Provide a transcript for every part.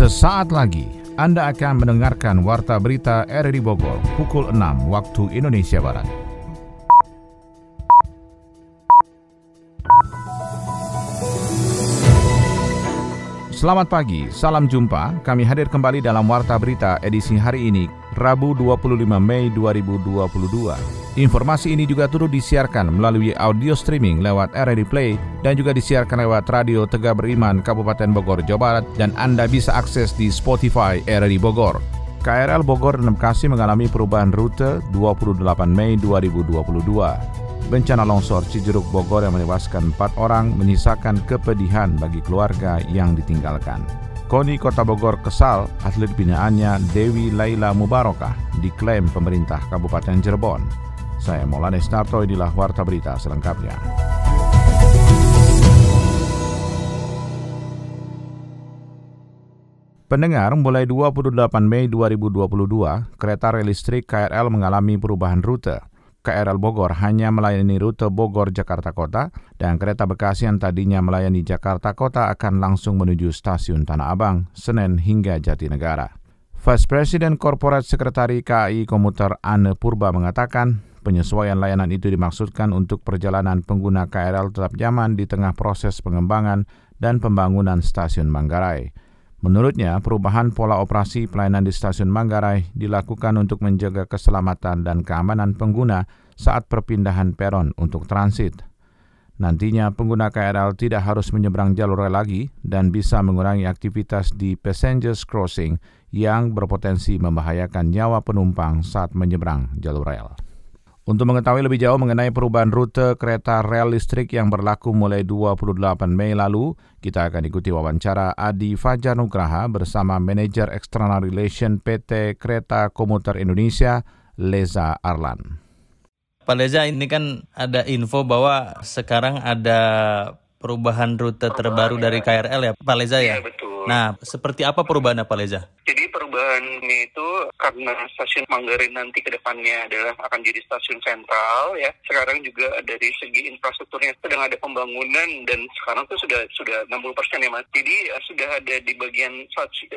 Sesaat lagi Anda akan mendengarkan Warta Berita RRI Bogor pukul 6 waktu Indonesia Barat. Selamat pagi, salam jumpa. Kami hadir kembali dalam Warta Berita edisi hari ini, Rabu 25 Mei 2022. Informasi ini juga turut disiarkan melalui audio streaming lewat RRI Play dan juga disiarkan lewat Radio Tegak Beriman Kabupaten Bogor, Jawa Barat dan Anda bisa akses di Spotify RRI Bogor. KRL Bogor dan Bekasi mengalami perubahan rute 28 Mei 2022. Bencana longsor Cijeruk Bogor yang menewaskan empat orang menyisakan kepedihan bagi keluarga yang ditinggalkan. KONI Kota Bogor kesal atlet binaannya Dewi Laila Mubarokah diklaim pemerintah Kabupaten Cirebon. Saya Maulana Snarto, inilah Warta Berita selengkapnya. Pendengar, mulai 28 Mei 2022, kereta rel listrik KRL mengalami perubahan rute. KRL Bogor hanya melayani rute Bogor-Jakarta Kota dan kereta Bekasi yang tadinya melayani Jakarta Kota akan langsung menuju stasiun Tanah Abang, Senen hingga Jatinegara. Vice President Corporate Sekretari KAI Komuter Anne Purba mengatakan penyesuaian layanan itu dimaksudkan untuk perjalanan pengguna KRL tetap nyaman di tengah proses pengembangan dan pembangunan stasiun Manggarai. Menurutnya, perubahan pola operasi pelayanan di stasiun Manggarai dilakukan untuk menjaga keselamatan dan keamanan pengguna saat perpindahan peron untuk transit. Nantinya pengguna KRL tidak harus menyeberang jalur rel lagi dan bisa mengurangi aktivitas di passengers crossing yang berpotensi membahayakan nyawa penumpang saat menyeberang jalur rel. Untuk mengetahui lebih jauh mengenai perubahan rute kereta rel listrik yang berlaku mulai 28 Mei lalu, kita akan ikuti wawancara Adi Fajar Nugraha bersama Manajer External Relation PT Kereta Komuter Indonesia, Leza Arlan. Pak Leza, ini kan ada info bahwa sekarang ada perubahan rute terbaru dari KRL ya, Pak Leza ya? Iya, betul. Nah, seperti apa perubahannya Pak Leza? Jadi perubahannya itu karena stasiun Manggarai nanti ke depannya adalah akan jadi stasiun sentral ya. Sekarang juga dari segi infrastrukturnya sedang ada pembangunan dan sekarang tuh sudah sudah 60% ya Mas. Jadi uh, sudah ada di bagian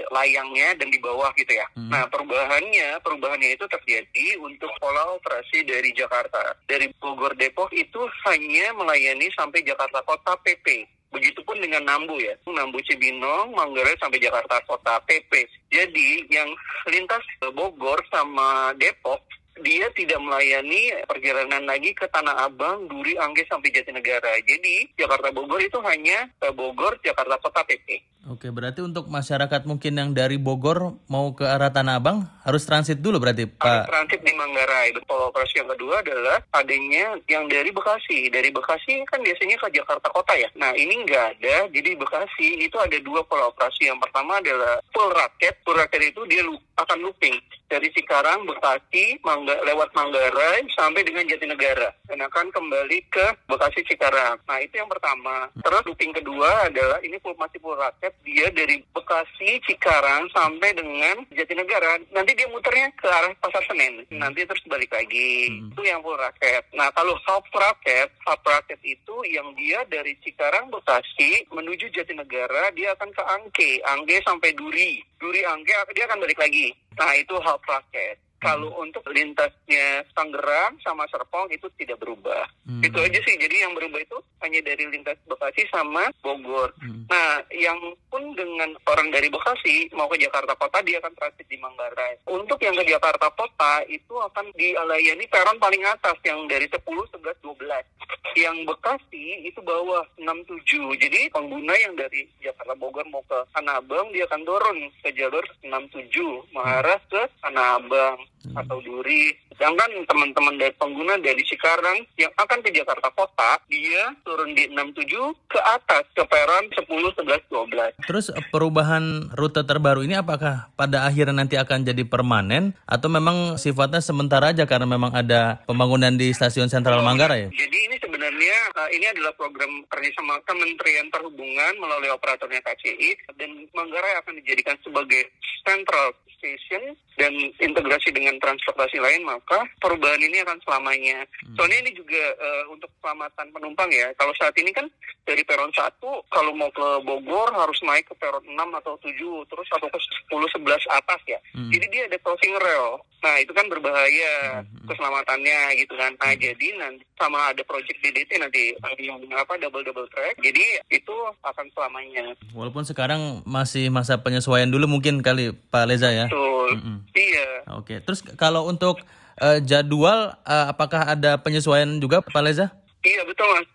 layangnya dan di bawah gitu ya. Hmm. Nah, perubahannya perubahannya itu terjadi untuk pola operasi dari Jakarta. Dari Bogor Depok itu hanya melayani sampai Jakarta Kota PP. Begitupun dengan Nambu ya, Nambu Cibinong, Manggarai sampai Jakarta Kota PP. Jadi yang lintas Bogor sama Depok dia tidak melayani perjalanan lagi ke Tanah Abang, Duri, Angge sampai Jatinegara. Jadi Jakarta Bogor itu hanya Bogor, Jakarta Kota PP. Oke, berarti untuk masyarakat mungkin yang dari Bogor mau ke arah Tanah Abang harus transit dulu berarti Pak? Harus transit di Manggarai. Betul, operasi yang kedua adalah adanya yang dari Bekasi. Dari Bekasi kan biasanya ke Jakarta Kota ya. Nah ini nggak ada, jadi Bekasi itu ada dua pola operasi. Yang pertama adalah full raket. Full raket itu dia akan looping dari Cikarang, Bekasi, Mangga, lewat Manggarai sampai dengan Jatinegara dan akan kembali ke Bekasi Cikarang. Nah itu yang pertama. Terus looping kedua adalah ini full masih full raket dia dari Bekasi, Cikarang sampai dengan Jatinegara. Nanti dia muternya ke arah Pasar Senen. Nanti terus balik lagi. Hmm. Itu yang full raket. Nah kalau half raket, half raket itu yang dia dari Cikarang, Bekasi menuju Jatinegara, dia akan ke Angke, Angke sampai Duri. Duri Angke dia akan balik lagi. Nah itu half raket. Kalau untuk lintasnya Tangerang sama Serpong itu tidak berubah. Hmm. Itu aja sih. Jadi yang berubah itu hanya dari lintas Bekasi sama Bogor. Hmm. Nah, yang pun dengan orang dari Bekasi mau ke Jakarta Kota dia akan transit di Manggarai. Untuk yang ke Jakarta Kota itu akan dilayani peron paling atas yang dari 10, 11, 12. Yang Bekasi itu bawah 67. Jadi pengguna yang dari Jakarta Bogor mau ke Tanah Abang dia akan turun ke jalur 67 mengarah ke Tanah Abang hmm. atau Duri. Sedangkan teman-teman dari pengguna dari Cikarang yang akan ke Jakarta Kota, dia turun di 67 ke atas ke peron 10, 11, 12. Terus perubahan rute terbaru ini apakah pada akhirnya nanti akan jadi permanen atau memang sifatnya sementara aja karena memang ada pembangunan di stasiun Sentral Manggarai? Jadi ini uh, ini adalah program kerjasama Kementerian Perhubungan melalui operatornya KCI dan Manggarai akan dijadikan sebagai central station dan integrasi dengan transportasi lain maka perubahan ini akan selamanya. Hmm. Soalnya ini juga uh, untuk keselamatan penumpang ya. Kalau saat ini kan dari peron 1 kalau mau ke Bogor harus naik ke peron 6 atau 7 terus atau ke 10 11 atas ya. Hmm. Jadi dia ada crossing rail. Nah, itu kan berbahaya hmm. keselamatannya gitu kan. Nah, hmm. jadi nanti sama ada project DDT nanti yang apa double double track. Jadi itu akan selamanya. Walaupun sekarang masih masa penyesuaian dulu mungkin kali Pak Leza ya. Betul. Mm -mm. Iya. Oke. Terus kalau untuk uh, jadwal uh, apakah ada penyesuaian juga Pak Leza? Iya betul mas,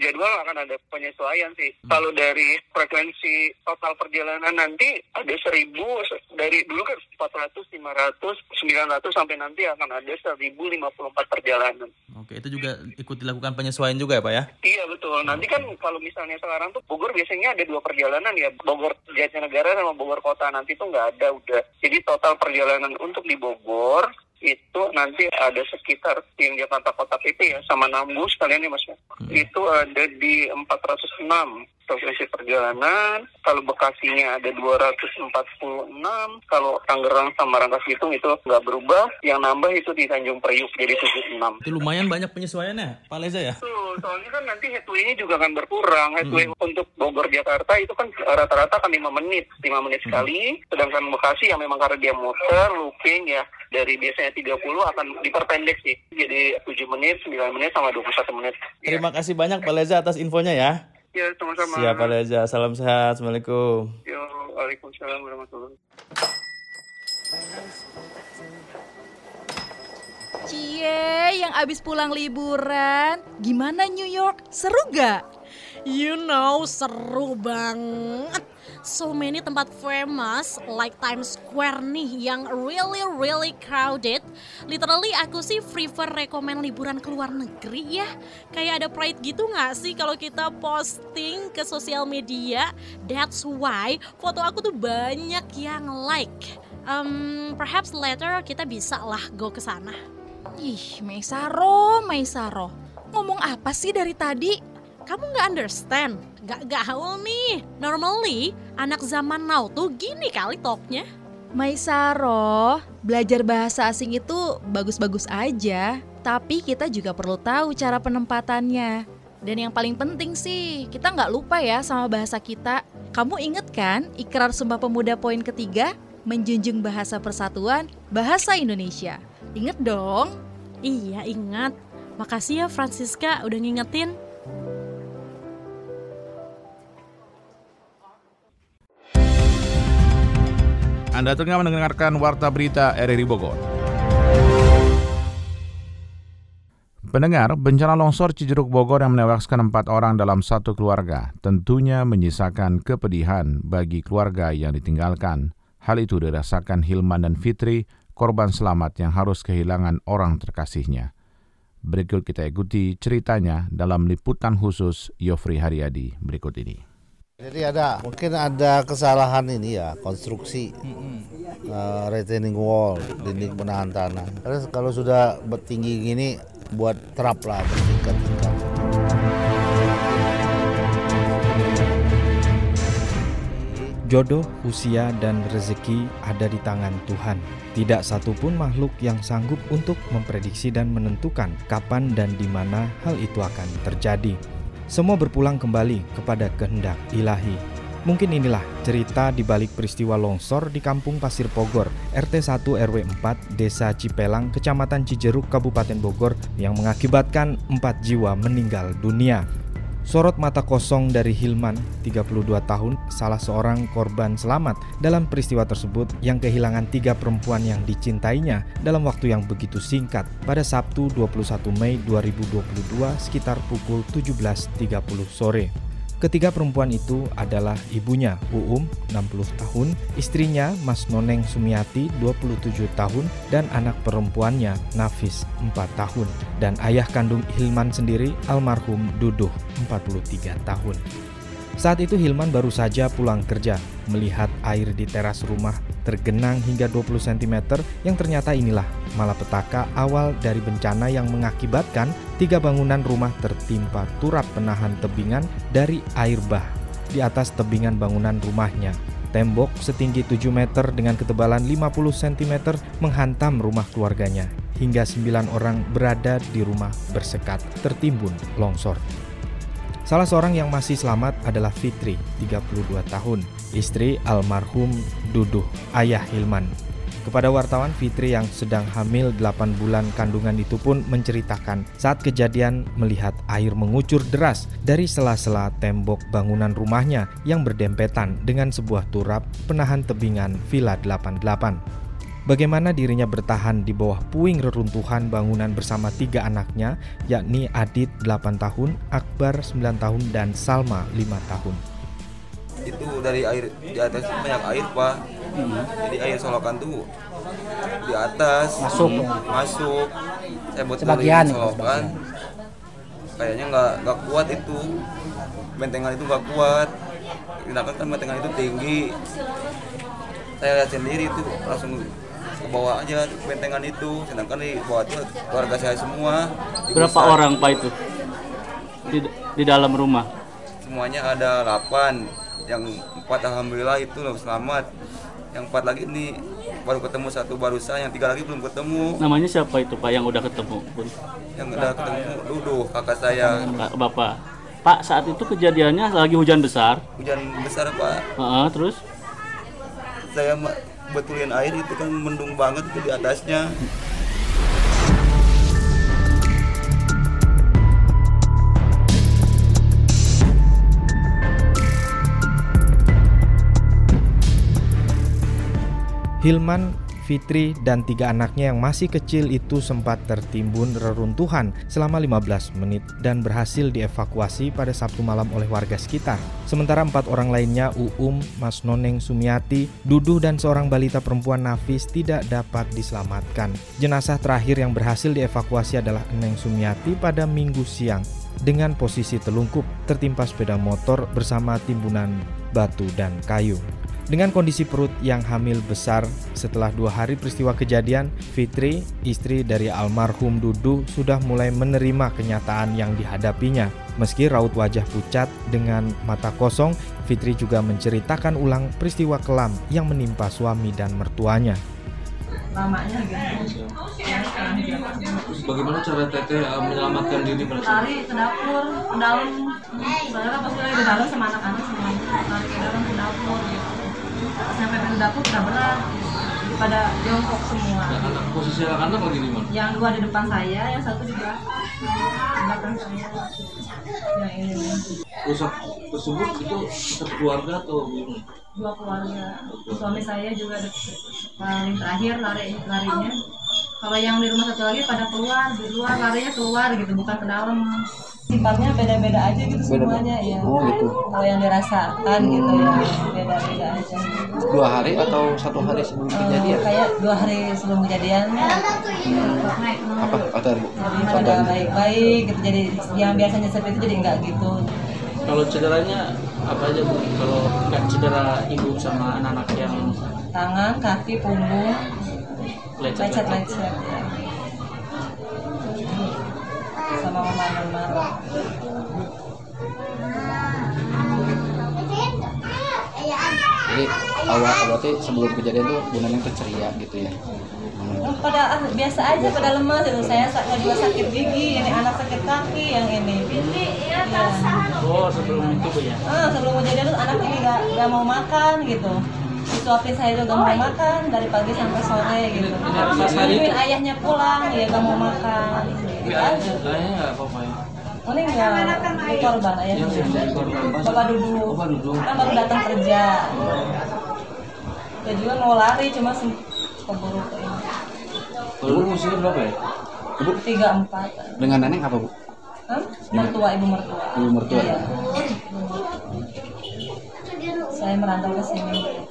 jadwal akan ada penyesuaian sih. Hmm. Kalau dari frekuensi total perjalanan nanti ada seribu dari dulu kan 400, 500, 900 sampai nanti akan ada 1054 perjalanan. Oke, itu juga ikut dilakukan penyesuaian juga ya Pak ya? Iya betul. Nanti kan kalau misalnya sekarang tuh Bogor biasanya ada dua perjalanan ya, Bogor Jatinegara sama Bogor Kota nanti tuh nggak ada udah. Jadi total perjalanan untuk di Bogor itu nanti ada sekitar yang Jakarta Kota PP ya sama Nambu sekalian ya mas ya. hmm. itu ada di 406 frekuensi perjalanan kalau Bekasinya ada 246 kalau Tangerang sama Rangkas Bitung itu nggak berubah yang nambah itu di Tanjung Priuk jadi 76 itu lumayan banyak penyesuaiannya Pak Leza ya Tuh, soalnya kan nanti headway-nya juga akan berkurang headway hmm. untuk Bogor Jakarta itu kan rata-rata kan 5 menit 5 menit hmm. sekali sedangkan Bekasi yang memang karena dia muter looping ya dari biasanya 30 akan diperpendek sih jadi 7 menit, 9 menit sama 21 menit. Terima ya. kasih banyak Pak Leza atas infonya ya. Ya, sama-sama. Siap Pak Leza, salam sehat. Assalamualaikum. Yo, Waalaikumsalam warahmatullahi Cie, yang abis pulang liburan, gimana New York? Seru gak? You know, seru banget so many tempat famous like Times Square nih yang really really crowded. Literally aku sih prefer rekomend liburan ke luar negeri ya. Kayak ada pride gitu gak sih kalau kita posting ke sosial media? That's why foto aku tuh banyak yang like. Um, perhaps later kita bisa lah go ke sana. Ih, Maisaro, Maisaro. Ngomong apa sih dari tadi? Kamu nggak understand? Gak gaul nih. Normally, anak zaman now tuh gini kali talknya. Maisaro, belajar bahasa asing itu bagus-bagus aja. Tapi kita juga perlu tahu cara penempatannya. Dan yang paling penting sih, kita nggak lupa ya sama bahasa kita. Kamu inget kan ikrar Sumpah Pemuda poin ketiga? Menjunjung bahasa persatuan, bahasa Indonesia. Ingat dong? Iya, ingat. Makasih ya Francisca udah ngingetin. Anda tengah mendengarkan Warta Berita RRI Bogor. Pendengar, bencana longsor Cijeruk Bogor yang menewaskan empat orang dalam satu keluarga tentunya menyisakan kepedihan bagi keluarga yang ditinggalkan. Hal itu dirasakan Hilman dan Fitri, korban selamat yang harus kehilangan orang terkasihnya. Berikut kita ikuti ceritanya dalam liputan khusus Yofri Haryadi berikut ini. Jadi ada mungkin ada kesalahan ini ya konstruksi uh, retaining wall dinding penahan tanah. Karena kalau sudah bertinggi gini buat trap lah bertingkat-tingkat. Jodoh, usia, dan rezeki ada di tangan Tuhan. Tidak satupun makhluk yang sanggup untuk memprediksi dan menentukan kapan dan di mana hal itu akan terjadi. Semua berpulang kembali kepada kehendak ilahi. Mungkin inilah cerita di balik peristiwa longsor di Kampung Pasir Pogor, RT 1 RW 4, Desa Cipelang, Kecamatan Cijeruk, Kabupaten Bogor yang mengakibatkan empat jiwa meninggal dunia. Sorot mata kosong dari Hilman, 32 tahun, salah seorang korban selamat dalam peristiwa tersebut yang kehilangan tiga perempuan yang dicintainya dalam waktu yang begitu singkat pada Sabtu 21 Mei 2022 sekitar pukul 17.30 sore. Ketiga perempuan itu adalah ibunya Uum 60 tahun, istrinya Mas Noneng Sumiati 27 tahun dan anak perempuannya Nafis 4 tahun dan ayah kandung Hilman sendiri almarhum Duduh 43 tahun. Saat itu Hilman baru saja pulang kerja, melihat air di teras rumah tergenang hingga 20 cm yang ternyata inilah malapetaka awal dari bencana yang mengakibatkan tiga bangunan rumah tertimpa turap penahan tebingan dari air bah di atas tebingan bangunan rumahnya. Tembok setinggi 7 meter dengan ketebalan 50 cm menghantam rumah keluarganya hingga 9 orang berada di rumah bersekat tertimbun longsor. Salah seorang yang masih selamat adalah Fitri, 32 tahun, istri almarhum Duduh, ayah Hilman. Kepada wartawan, Fitri yang sedang hamil 8 bulan kandungan itu pun menceritakan saat kejadian melihat air mengucur deras dari sela-sela tembok bangunan rumahnya yang berdempetan dengan sebuah turap penahan tebingan Villa 88. Bagaimana dirinya bertahan di bawah puing reruntuhan bangunan bersama tiga anaknya, yakni Adit 8 tahun, Akbar 9 tahun, dan Salma 5 tahun. Itu dari air di atas banyak air pak, hmm. jadi air solokan tuh di atas. Masuk. Masuk. Saya buat sebagian solokan, kayaknya nggak nggak kuat itu, bentengan itu nggak kuat. Sedangkan kan bentengan itu tinggi, saya lihat sendiri itu langsung bawa aja bentengan itu. Sedangkan di bawah itu keluarga saya semua. Berapa besar. orang pak itu? Di, di dalam rumah? Semuanya ada 8 yang empat alhamdulillah itu selamat yang empat lagi ini baru ketemu satu barusan yang tiga lagi belum ketemu. Namanya siapa itu pak yang udah ketemu? Yang udah ketemu Duduh kakak saya. Bapak. Pak saat itu kejadiannya lagi hujan besar? Hujan besar pak. Uh, terus? Saya betulin air itu kan mendung banget itu di atasnya Hilman Fitri dan tiga anaknya yang masih kecil itu sempat tertimbun reruntuhan selama 15 menit dan berhasil dievakuasi pada Sabtu malam oleh warga sekitar. Sementara empat orang lainnya, Uum, Mas Noneng Sumiati, Duduh dan seorang balita perempuan Nafis tidak dapat diselamatkan. Jenazah terakhir yang berhasil dievakuasi adalah Neng Sumiati pada minggu siang dengan posisi telungkup tertimpa sepeda motor bersama timbunan batu dan kayu. Dengan kondisi perut yang hamil besar, setelah dua hari peristiwa kejadian, Fitri, istri dari almarhum Dudu, sudah mulai menerima kenyataan yang dihadapinya. Meski raut wajah pucat dengan mata kosong, Fitri juga menceritakan ulang peristiwa kelam yang menimpa suami dan mertuanya. Lamanya gitu. Bagaimana cara Teteh uh, menyelamatkan diri pada saat Lari ke dapur, ke dalam. Saudara pas lagi di dalam sama anak-anak semua. Lari ke dalam ke dapur gitu sampai pintu dapur udah berat. Pada jongkok semua. Anak, posisi anak-anak lagi di mana? yang dua di depan saya yang satu di belakang di belakang saya. Yang ini. Rusak tersebut itu satu keluarga atau gimana? dua keluarga. Suami saya juga paling terakhir lari larinya. Kalau yang di rumah satu lagi pada keluar di luar larinya keluar gitu bukan ke dalam sifatnya beda-beda aja gitu semuanya ya oh gitu. Kalau yang dirasakan hmm. gitu ya beda-beda aja. Dua hari atau satu hari sebelum uh, kejadian? kayak dua hari sebelum kejadiannya apa? Ada pada baik-baik gitu jadi yang biasanya seperti itu jadi enggak gitu. Kalau cederanya apa aja bu? Kalau nggak cedera ibu sama anak-anak yang tangan kaki punggung. Lecet lecet ya. Sama mama-mama jadi awal berarti sebelum kejadian tuh Bu Neneng tuh ceria gitu ya? Hmm. pada ah, biasa aja pada lemas itu. Saya juga sakit gigi ini anak sakit kaki yang ini. Ya. oh sebelum itu ya? Ah, sebelum kejadian tuh anak ini nggak nggak mau makan gitu. Disuapin saya juga mau makan dari pagi sampai sore gitu. Nungguin ayahnya pulang ya gak mau makan gitu aja ayahnya nggak apa-apa ya Oh, ini enggak korban ayahnya. Bapak duduk. Bapak duduk. Kan baru datang kerja. Ya juga mau lari cuma keburu ke ini. Kalau usia berapa ya? Ibu? Tiga empat. Dengan nenek apa bu? Hah? Mertua, ibu mertua. Ibu mertua. Iya saya merantau ke sini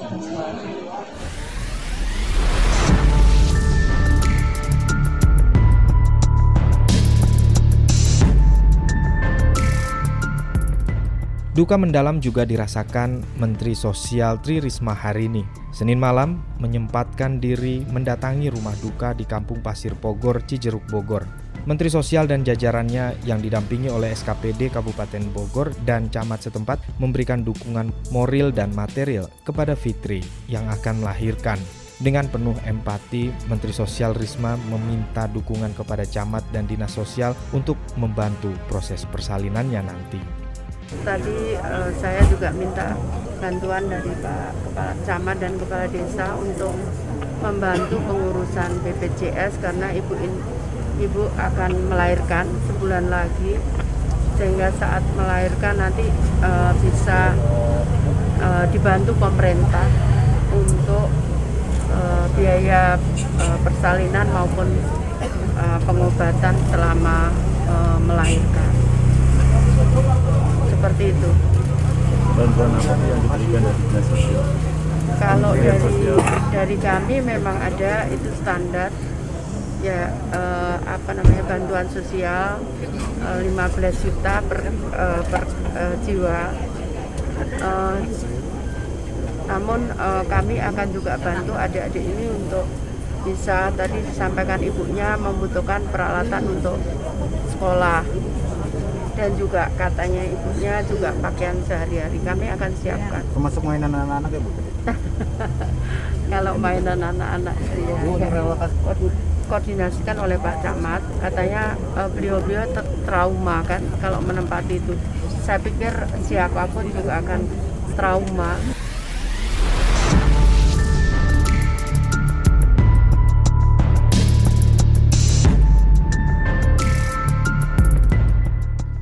Duka mendalam juga dirasakan Menteri Sosial Tri Risma hari ini. Senin malam menyempatkan diri mendatangi rumah duka di Kampung Pasir Pogor, Cijeruk, Bogor. Menteri Sosial dan jajarannya yang didampingi oleh SKPD Kabupaten Bogor dan camat setempat memberikan dukungan moral dan material kepada Fitri yang akan melahirkan. Dengan penuh empati, Menteri Sosial Risma meminta dukungan kepada camat dan dinas sosial untuk membantu proses persalinannya nanti. Tadi uh, saya juga minta bantuan dari Pak Kepala Camat dan Kepala Desa untuk membantu pengurusan BPJS karena ibu in, ibu akan melahirkan sebulan lagi sehingga saat melahirkan nanti uh, bisa uh, dibantu pemerintah untuk uh, biaya persalinan maupun pengobatan selama melahirkan. Seperti itu. Bantuan apa yang diberikan dari dinas sosial? Kalau dari dari kami memang ada itu standar ya uh, apa namanya bantuan sosial uh, 15 juta per, uh, per uh, jiwa. Uh, namun uh, kami akan juga bantu adik-adik ini untuk bisa tadi disampaikan ibunya membutuhkan peralatan untuk sekolah dan juga katanya ibunya juga pakaian sehari-hari kami akan siapkan. Termasuk mainan anak-anak ya bu? Kalau mainan anak-anak ya, koordinasikan oleh Pak Camat katanya uh, beliau-beliau trauma kan kalau menempati itu. Saya pikir siapa pun juga akan trauma.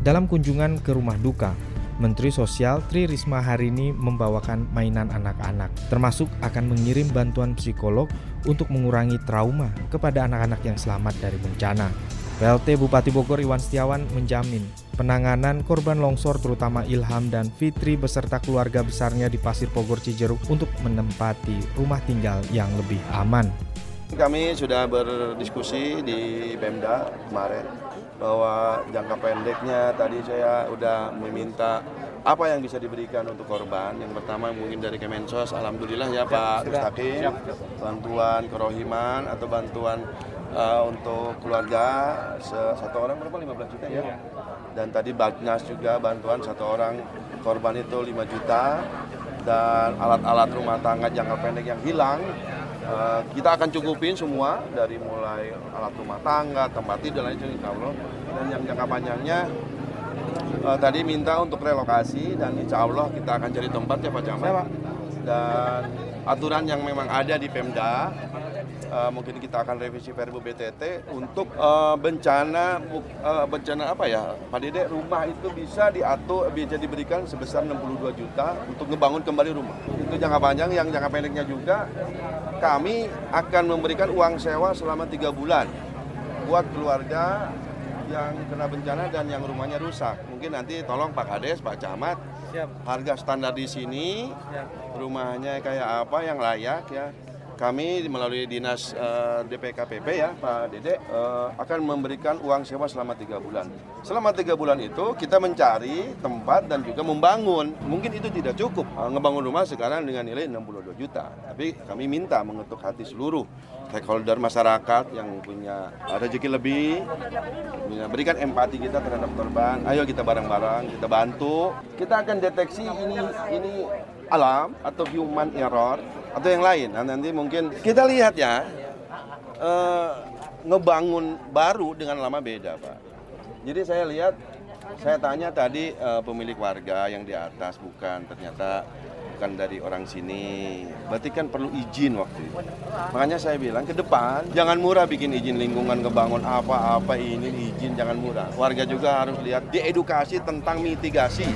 Dalam kunjungan ke rumah duka, Menteri Sosial Tri Risma hari ini membawakan mainan anak-anak, termasuk akan mengirim bantuan psikolog untuk mengurangi trauma kepada anak-anak yang selamat dari bencana. PLT Bupati Bogor Iwan Setiawan menjamin penanganan korban longsor terutama Ilham dan Fitri beserta keluarga besarnya di Pasir Bogor Cijeruk untuk menempati rumah tinggal yang lebih aman. Kami sudah berdiskusi di Pemda kemarin bahwa jangka pendeknya tadi saya udah meminta apa yang bisa diberikan untuk korban. Yang pertama mungkin dari Kemensos, alhamdulillah ya Pak Mustaqim, bantuan kerohiman atau bantuan uh, untuk keluarga satu orang berapa? 15 juta ya. Dan tadi Bagnas juga bantuan satu orang korban itu 5 juta. Dan alat-alat rumah tangga jangka pendek yang hilang Uh, kita akan cukupin semua dari mulai alat rumah tangga, tempat tidur dan lain insya Allah. Dan yang jangka panjangnya uh, tadi minta untuk relokasi dan insya Allah kita akan cari tempat ya Pak Camat. Dan aturan yang memang ada di Pemda uh, mungkin kita akan revisi Perbu BTT untuk uh, bencana uh, bencana apa ya Pak Dede rumah itu bisa diatur bisa diberikan sebesar 62 juta untuk ngebangun kembali rumah itu jangka panjang yang jangka pendeknya juga kami akan memberikan uang sewa selama tiga bulan buat keluarga yang kena bencana dan yang rumahnya rusak. Mungkin nanti tolong Pak Kades, Pak Camat, Siap. harga standar di sini, Siap. rumahnya kayak apa yang layak ya kami melalui dinas uh, eh, DPKPP ya Pak Dede uh, akan memberikan uang sewa selama tiga bulan. Selama tiga bulan itu kita mencari tempat dan juga membangun. Mungkin itu tidak cukup uh, ngebangun rumah sekarang dengan nilai 62 juta. Tapi kami minta mengetuk hati seluruh stakeholder masyarakat yang punya rezeki lebih, berikan empati kita terhadap korban. Ayo kita bareng-bareng, kita bantu. Kita akan deteksi ini ini alam atau human error atau yang lain. Nah, nanti mungkin kita lihat ya uh, ngebangun baru dengan lama beda, Pak. Jadi saya lihat saya tanya tadi uh, pemilik warga yang di atas bukan ternyata bukan dari orang sini. Berarti kan perlu izin waktu itu. Makanya saya bilang ke depan jangan murah bikin izin lingkungan kebangun apa-apa ini izin jangan murah. Warga juga harus lihat diedukasi tentang mitigasi.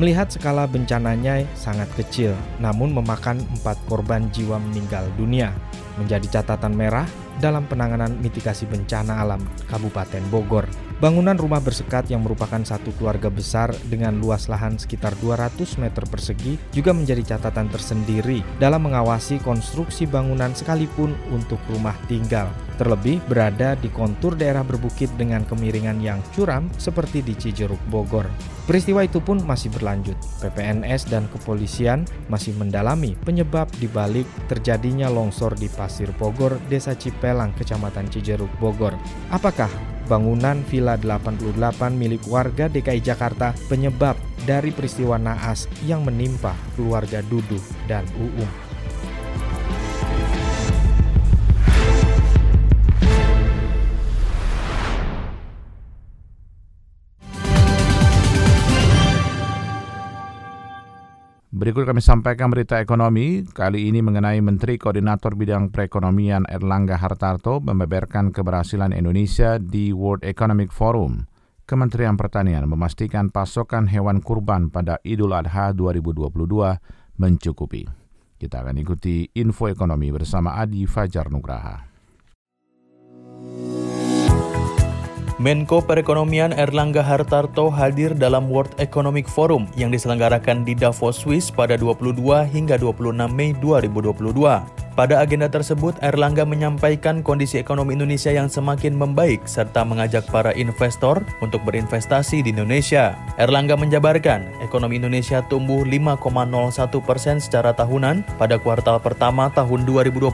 Melihat skala bencananya sangat kecil, namun memakan empat korban jiwa meninggal dunia, menjadi catatan merah dalam penanganan mitigasi bencana alam Kabupaten Bogor. Bangunan rumah bersekat yang merupakan satu keluarga besar dengan luas lahan sekitar 200 meter persegi juga menjadi catatan tersendiri dalam mengawasi konstruksi bangunan sekalipun untuk rumah tinggal. terlebih berada di kontur daerah berbukit dengan kemiringan yang curam seperti di Cijeruk Bogor. Peristiwa itu pun masih berlanjut. PPNS dan kepolisian masih mendalami penyebab dibalik terjadinya longsor di Pasir Bogor, Desa Cipelang, Kecamatan Cijeruk Bogor. Apakah bangunan Villa 88 milik warga DKI Jakarta penyebab dari peristiwa naas yang menimpa keluarga Dudu dan Uung. Berikut kami sampaikan berita ekonomi, kali ini mengenai Menteri Koordinator Bidang Perekonomian Erlangga Hartarto membeberkan keberhasilan Indonesia di World Economic Forum. Kementerian Pertanian memastikan pasokan hewan kurban pada Idul Adha 2022 mencukupi. Kita akan ikuti info ekonomi bersama Adi Fajar Nugraha. Menko Perekonomian Erlangga Hartarto hadir dalam World Economic Forum yang diselenggarakan di Davos, Swiss pada 22 hingga 26 Mei 2022. Pada agenda tersebut, Erlangga menyampaikan kondisi ekonomi Indonesia yang semakin membaik serta mengajak para investor untuk berinvestasi di Indonesia. Erlangga menjabarkan ekonomi Indonesia tumbuh 5,01 persen secara tahunan pada kuartal pertama tahun 2022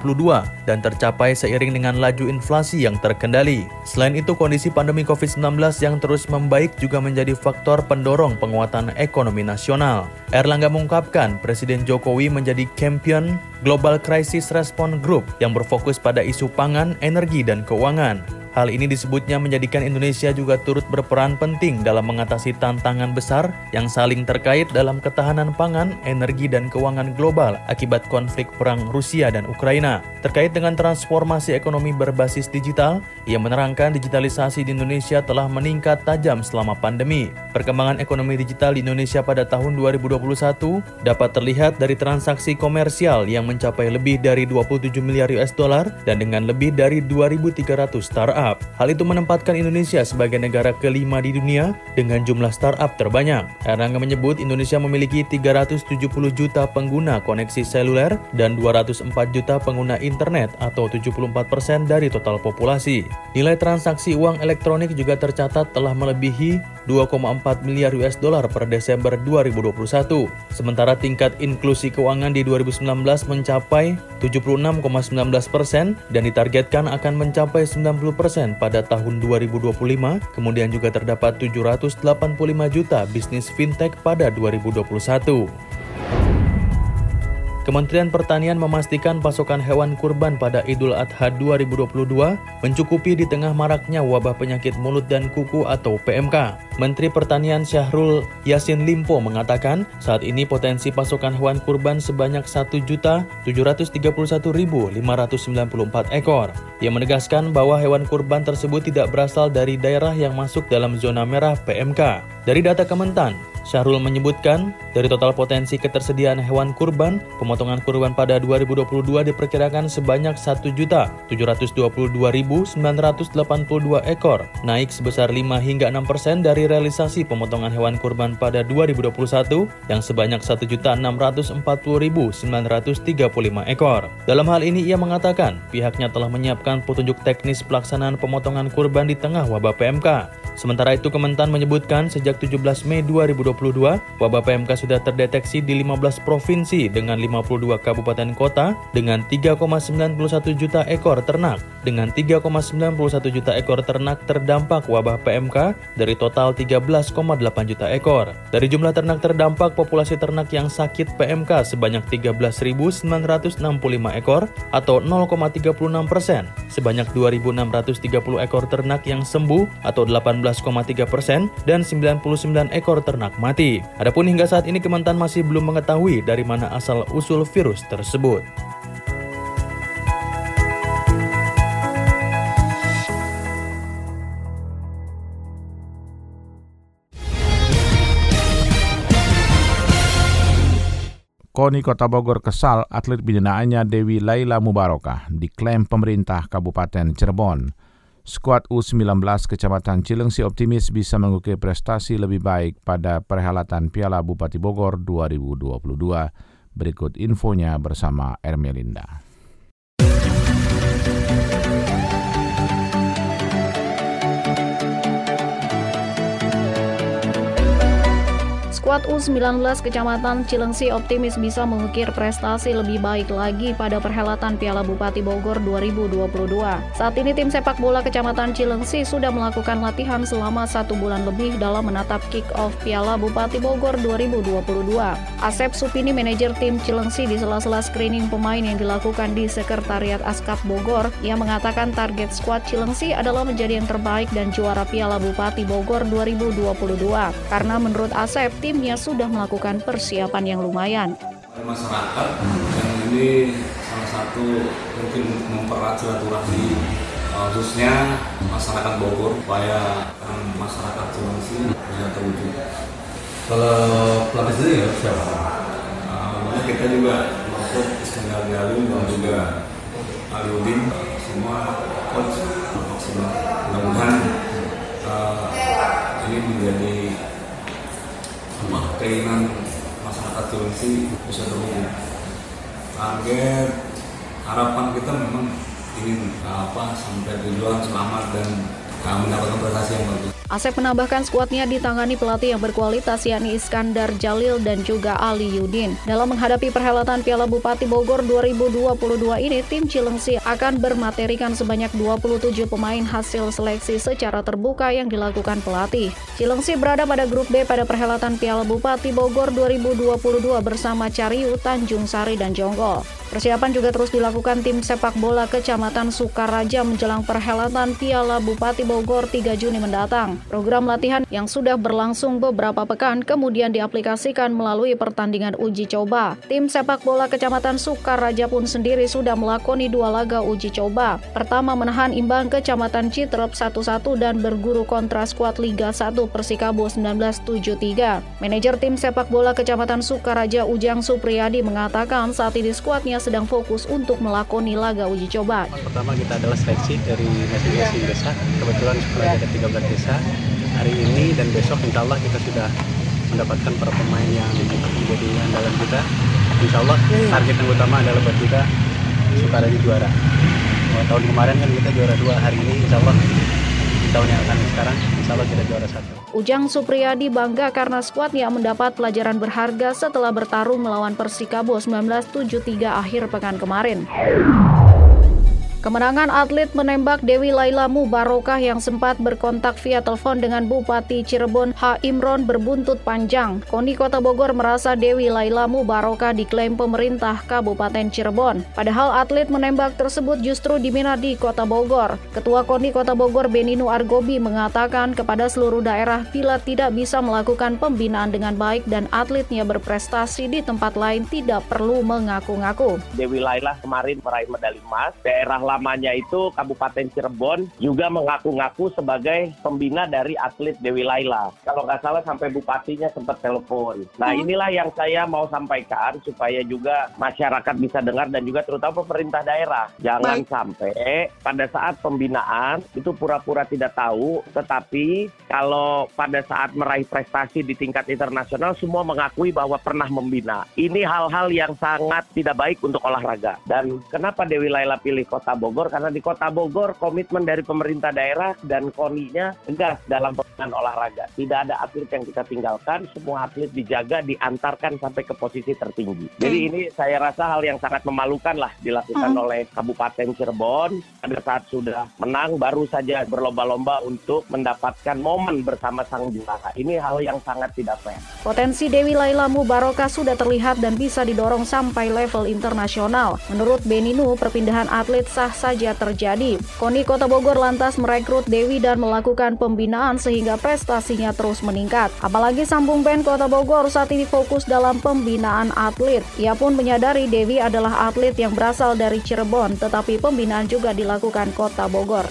dan tercapai seiring dengan laju inflasi yang terkendali. Selain itu, kondisi pandemi COVID-19 yang terus membaik juga menjadi faktor pendorong penguatan ekonomi nasional. Erlangga mengungkapkan Presiden Jokowi menjadi champion Global Crisis Response Group yang berfokus pada isu pangan, energi, dan keuangan. Hal ini disebutnya menjadikan Indonesia juga turut berperan penting dalam mengatasi tantangan besar yang saling terkait dalam ketahanan pangan, energi, dan keuangan global akibat konflik perang Rusia dan Ukraina. Terkait dengan transformasi ekonomi berbasis digital, ia menerangkan digitalisasi di Indonesia telah meningkat tajam selama pandemi. Perkembangan ekonomi digital di Indonesia pada tahun 2021 dapat terlihat dari transaksi komersial yang mencapai lebih dari 27 miliar US dollar dan dengan lebih dari 2.300 startup startup. Hal itu menempatkan Indonesia sebagai negara kelima di dunia dengan jumlah startup terbanyak. Erlangga menyebut Indonesia memiliki 370 juta pengguna koneksi seluler dan 204 juta pengguna internet atau 74% persen dari total populasi. Nilai transaksi uang elektronik juga tercatat telah melebihi 2,4 miliar US dollar per Desember 2021. Sementara tingkat inklusi keuangan di 2019 mencapai 76,19 persen dan ditargetkan akan mencapai 90 persen pada tahun 2025, kemudian juga terdapat 785 juta bisnis fintech pada 2021. Kementerian Pertanian memastikan pasokan hewan kurban pada Idul Adha 2022 mencukupi di tengah maraknya wabah penyakit mulut dan kuku atau PMK. Menteri Pertanian Syahrul Yasin Limpo mengatakan saat ini potensi pasokan hewan kurban sebanyak 1.731.594 ekor. Ia menegaskan bahwa hewan kurban tersebut tidak berasal dari daerah yang masuk dalam zona merah PMK. Dari data Kementan, Syahrul menyebutkan, dari total potensi ketersediaan hewan kurban, pemotongan kurban pada 2022 diperkirakan sebanyak 1.722.982 ekor, naik sebesar 5 hingga 6 persen dari realisasi pemotongan hewan kurban pada 2021 yang sebanyak 1.640.935 ekor. Dalam hal ini ia mengatakan, pihaknya telah menyiapkan petunjuk teknis pelaksanaan pemotongan kurban di tengah wabah PMK. Sementara itu Kementan menyebutkan sejak 17 Mei 2020 2022, wabah PMK sudah terdeteksi di 15 provinsi dengan 52 kabupaten kota dengan 3,91 juta ekor ternak. Dengan 3,91 juta ekor ternak terdampak wabah PMK dari total 13,8 juta ekor. Dari jumlah ternak terdampak, populasi ternak yang sakit PMK sebanyak 13.965 ekor atau 0,36 persen. Sebanyak 2.630 ekor ternak yang sembuh atau 18,3 persen dan 99 ekor ternak mati mati. Adapun hingga saat ini Kementan masih belum mengetahui dari mana asal usul virus tersebut. KONI Kota Bogor kesal atlet binaaannya Dewi Laila Mubarokah diklaim pemerintah Kabupaten Cirebon. Skuad U19 Kecamatan Cilengsi optimis bisa mengukir prestasi lebih baik pada perhelatan Piala Bupati Bogor 2022. Berikut infonya bersama Ermelinda. Skuad U19 Kecamatan Cilengsi optimis bisa mengukir prestasi lebih baik lagi pada perhelatan Piala Bupati Bogor 2022. Saat ini tim sepak bola Kecamatan Cilengsi sudah melakukan latihan selama satu bulan lebih dalam menatap kick-off Piala Bupati Bogor 2022. Asep Supini, manajer tim Cilengsi di sela-sela screening pemain yang dilakukan di Sekretariat Askap Bogor, ia mengatakan target skuad Cilengsi adalah menjadi yang terbaik dan juara Piala Bupati Bogor 2022. Karena menurut Asep, timnya sudah melakukan persiapan yang lumayan. Masyarakat yang ini salah satu mungkin mempererat silaturahmi eh, khususnya masyarakat Bogor supaya masyarakat Sulawesi bisa terwujud. Kalau pelatih sendiri ya siapa? Uh, kita juga maksud Iskandar Galuh dan juga Aliudin semua coach maksimal. Mudah-mudahan uh, ini menjadi keinginan masyarakat Sulawesi bisa terwujud. Target harapan kita memang ingin apa sampai tujuan selamat dan uh, mendapatkan prestasi yang bagus. Asep menambahkan skuadnya ditangani pelatih yang berkualitas yakni Iskandar Jalil dan juga Ali Yudin. Dalam menghadapi perhelatan Piala Bupati Bogor 2022 ini, tim Cilengsi akan bermaterikan sebanyak 27 pemain hasil seleksi secara terbuka yang dilakukan pelatih. Cilengsi berada pada grup B pada perhelatan Piala Bupati Bogor 2022 bersama Cariu, Tanjung Sari, dan Jonggol. Persiapan juga terus dilakukan tim sepak bola Kecamatan Sukaraja menjelang perhelatan Piala Bupati Bogor 3 Juni mendatang. Program latihan yang sudah berlangsung beberapa pekan kemudian diaplikasikan melalui pertandingan uji coba. Tim sepak bola Kecamatan Sukaraja pun sendiri sudah melakoni dua laga uji coba. Pertama menahan imbang Kecamatan Citrep 1-1 dan berguru kontra skuad Liga 1 Persikabo 1973. Manajer tim sepak bola Kecamatan Sukaraja Ujang Supriyadi mengatakan saat ini skuadnya sedang fokus untuk melakoni laga uji coba. Pertama kita adalah seleksi dari masing-masing desa. Kebetulan Sukaraja ada 13 desa. Hari ini dan besok insya Allah kita sudah mendapatkan para pemain yang menjadi andalan kita. Insya Allah target yang utama adalah buat kita Sukaraja juara. tahun kemarin kan kita juara dua, hari ini insya Allah tahun yang akan sekarang insya Allah kita juara satu. Ujang Supriyadi bangga karena skuadnya mendapat pelajaran berharga setelah bertarung melawan Persikabo 1973 akhir pekan kemarin. Kemenangan atlet menembak Dewi Laila Mubarokah yang sempat berkontak via telepon dengan Bupati Cirebon H. Imron berbuntut panjang. Koni Kota Bogor merasa Dewi Laila Mubarokah diklaim pemerintah Kabupaten Cirebon. Padahal atlet menembak tersebut justru diminat di Kota Bogor. Ketua Koni Kota Bogor Beninu Argobi mengatakan kepada seluruh daerah bila tidak bisa melakukan pembinaan dengan baik dan atletnya berprestasi di tempat lain tidak perlu mengaku-ngaku. Dewi Laila kemarin meraih medali emas, daerah lamanya itu Kabupaten Cirebon juga mengaku-ngaku sebagai pembina dari atlet Dewi Laila. Kalau nggak salah sampai bupatinya sempat telepon. Nah Hmm. inilah yang saya mau sampaikan supaya juga masyarakat bisa dengar dan juga terutama pemerintah daerah. Jangan sampai pada saat pembinaan itu pura-pura tidak tahu, tetapi kalau pada saat meraih prestasi di tingkat internasional semua mengakui bahwa pernah membina. Ini hal-hal yang sangat tidak baik untuk olahraga. Dan kenapa Dewi Laila pilih Kota Bogor? Karena di Kota Bogor komitmen dari pemerintah daerah dan KONI-nya tegas dalam pembinaan olahraga. Tidak ada atlet yang kita tinggalkan, semua atlet dijaga, diantarkan sampai ke posisi tertinggi. Jadi ini saya rasa hal yang sangat memalukan lah dilakukan Hmm. oleh Kabupaten Cirebon. Pada saat sudah menang baru saja berlomba-lomba untuk mendapatkan momen bersama sang juara. Ini hal yang sangat tidak fair. Potensi Dewi Laila Mubarokah sudah terlihat dan bisa didorong sampai level internasional. Menurut Beninu, perpindahan atlet sah saja terjadi. KONI Kota Bogor lantas merekrut Dewi dan melakukan pembinaan sehingga prestasinya terus meningkat. Apalagi Sambung Band Kota Bogor saat ini fokus dalam pembinaan atlet. Ia pun menyadari Dewi adalah atlet yang berasal dari Cirebon, tetapi pembinaan juga dilakukan Kota Bogor.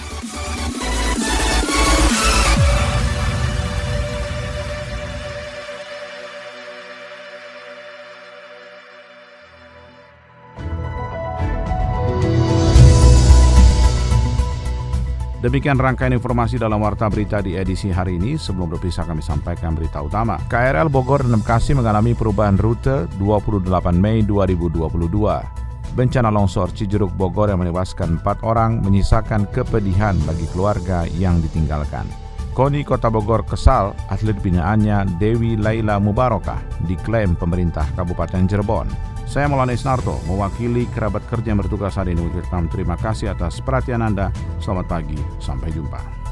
Demikian rangkaian informasi dalam Warta Berita di edisi hari ini. Sebelum berpisah kami sampaikan berita utama. KRL Bogor dan Bekasi mengalami perubahan rute 28 Mei 2022. Bencana longsor Cijeruk Bogor yang menewaskan empat orang menyisakan kepedihan bagi keluarga yang ditinggalkan. KONI Kota Bogor kesal atlet binaannya Dewi Laila Mubarokah diklaim pemerintah Kabupaten Cirebon. Saya Maulana Isnarto, mewakili kerabat kerja yang bertugas hari ini terima kasih atas perhatian Anda. Selamat pagi, sampai jumpa.